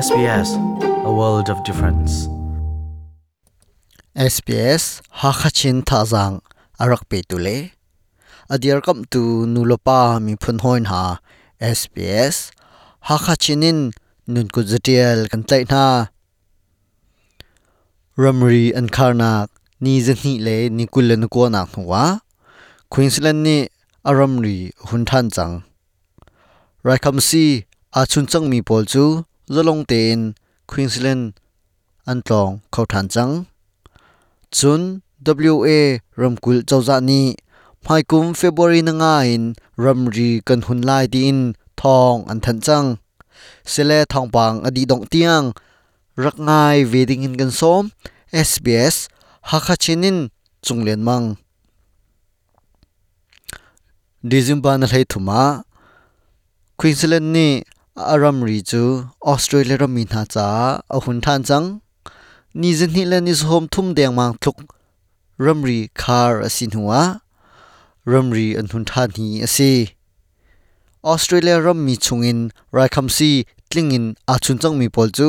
SBS a world of difference SBS hakachin thazang arak pe tule adiar kam tu nulopa mi phun hoin ha SBS hakachinin nun ku zatial kan tlai na ramri an kharnak ni zani le nikul le ko na khwa queensland ni aramri hun than chang rai kham si a chun chang mi pol chu จะลงเตนควีนส e n s l a n อันตองเขาทานจัง จุน WA รำกุลเจ้าจานี้ภายกุมเฟบรีนงาอินรำรีกันหุนลายดีอินทองอันทันจังเสเลทองปังอดีดงเตียงรักง่ายเวดิงินกันสม SBS ฮักชินินจุงเลียนมังดิซิมบานอะไรถุมาควีนสแลนด์นี่อารัมรีจูออสเตรเลียรมีนาจาอหุนทานจังนี่จะนี่และนิสโฮมทุ่มแดงมังทุกรัมรีคาร์สินหัวรัมรีอันหุนทานนี้อสิออสเตรเลียรัมมีชงอินไรายคำซีทิ้งอินอาชุนจังมีปอลจู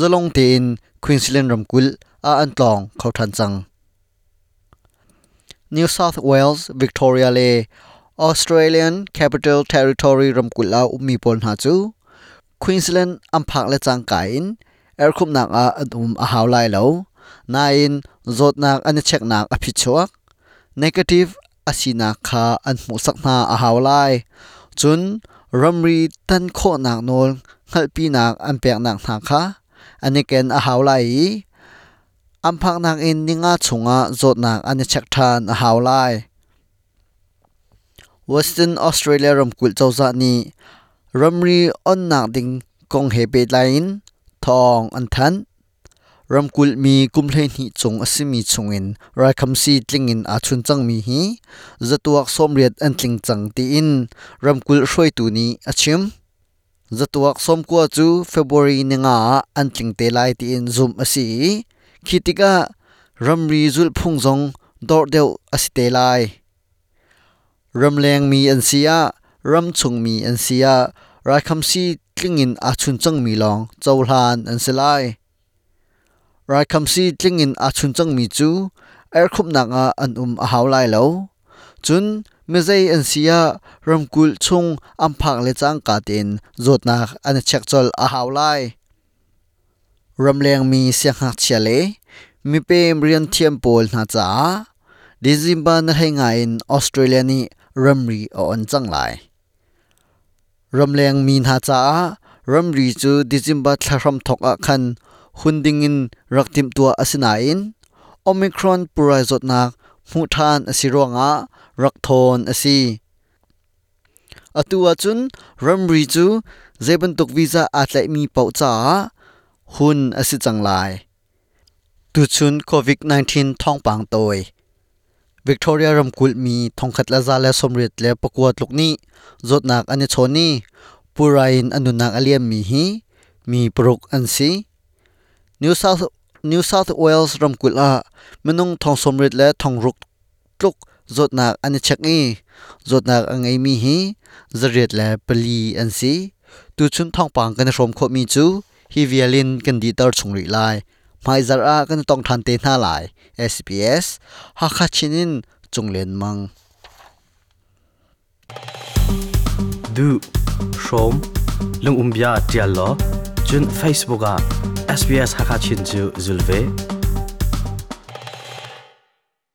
จะลงเตินควีนส์แลนด์รัมกุลอาอันตลองเขาทันจัง New South Wales Victoria เลออสเตรเลียนแคปิตอลเทริทอรีรำกุลาอุมีปลหาจูควีนส์แลนด์อัมพักและจังกายนเอร์คุมนักอาอุมอาฮาวไลเลวนายนจดนักอันเช็คนักอภิชวกเนกาทีฟอาศินักฆาอันมุสักนาอาฮาวไลจุนรำรีตันโคนักนนลขัลปีนักอันเปียกนักนักฆาอันเกนอาฮาวไลอัมพักนักอินนิงาชงาจดนักอันเช็คทานอาฮาวไล Western Australia ram kul chawza ni ramri on nak ding kong hebe line thong an than ram kul mi kumhle ni chung asimi chungin ra khamsi tlingin a chun chang mi hi zatuak somriat an tling chang ti in ram kul hroi tu ni achim zatuak som kwa chu february ni nga an tling te lai ti in zum asi khitika ramri zul phung jong dor deu asite lai รำแรงมีอันเสียรำชงมีอันเสียรายคำซีกิ้งอินอาชุนจังมีหลงเจ้าลานอันเสลายรายคำซีกิ้งอินอาชุนจังมีจูเอร์คุปนักอันอุ่มอาหาวไล่ล้วจุนเมื่อใจอันเสียรำกุลชงอันพักเลจังกาเดนจดนักอันเช็คจอลอาหาวไล่รำเลียงมีเสียงหักเฉลยมีเป็นเรียนเทียมโปลนาจ้าดิซิมบานเใงไงออสเตรเลียนีรมรีอ่อนจังไลายรำแรงมีนาจ้ารมรีจูดิจิมบัตทรมทกอคันหุนดิงินรักติมตัวอสินาอินโอมิครอนปุรายจดนักมูทานอสิรวงอรักทนอสีอตัวจุนรัมรีจูเจบันตุกวีซาอาจจะมีเป่าจ้าหุนอสิจังไลายตุชุนโควิด -19 ท้องปังตวยวิกตอเรียรัมกุลมีทงคัดละซาเละสมริดและประกวดลูกนี้จดนักอเนโชนี่ปูไรน์อันุนักอเลียมมีฮีมีปรุกอันซีนิวเซาท์นิวเซาท์เวลส์รัมกุลอามนุงทงสมริดและทงรุกลุกจดนักอเนชักนีจดนักอังเอมีฮีจริดและปลีอันซีตูชุนทองปังกันชมโคมีจูฮิวเวลินกันดีตอร์ชงริไล maizar a kan tong than te na lai sps ha kha chinin chunglen mang du shom lung umbia tial lo chun facebook a sps ha kha chin chu zulve